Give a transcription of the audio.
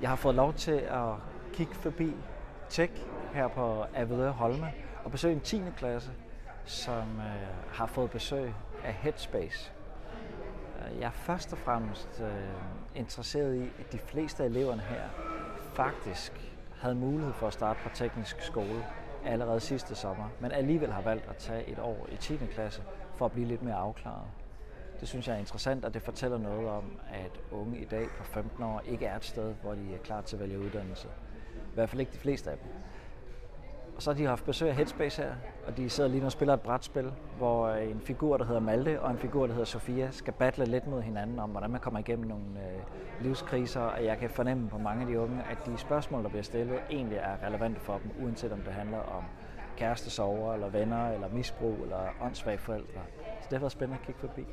Jeg har fået lov til at kigge forbi Tech her på Avedøre Holme og besøge en 10. klasse, som øh, har fået besøg af Headspace. Øh, jeg er først og fremmest øh, interesseret i, at de fleste af eleverne her faktisk havde mulighed for at starte på teknisk skole allerede sidste sommer, men alligevel har valgt at tage et år i 10. klasse for at blive lidt mere afklaret. Det synes jeg er interessant, og det fortæller noget om, at unge i dag på 15 år ikke er et sted, hvor de er klar til at vælge uddannelse. I hvert fald ikke de fleste af dem. Og så har de haft besøg af Headspace her, og de sidder lige nu og spiller et brætspil, hvor en figur, der hedder Malte, og en figur, der hedder Sofia, skal battle lidt mod hinanden om, hvordan man kommer igennem nogle øh, livskriser, og jeg kan fornemme på mange af de unge, at de spørgsmål, der bliver stillet, egentlig er relevante for dem, uanset om det handler om kærestesover, eller venner, eller misbrug, eller åndssvage forældre. Så det har været spændende at kigge forbi.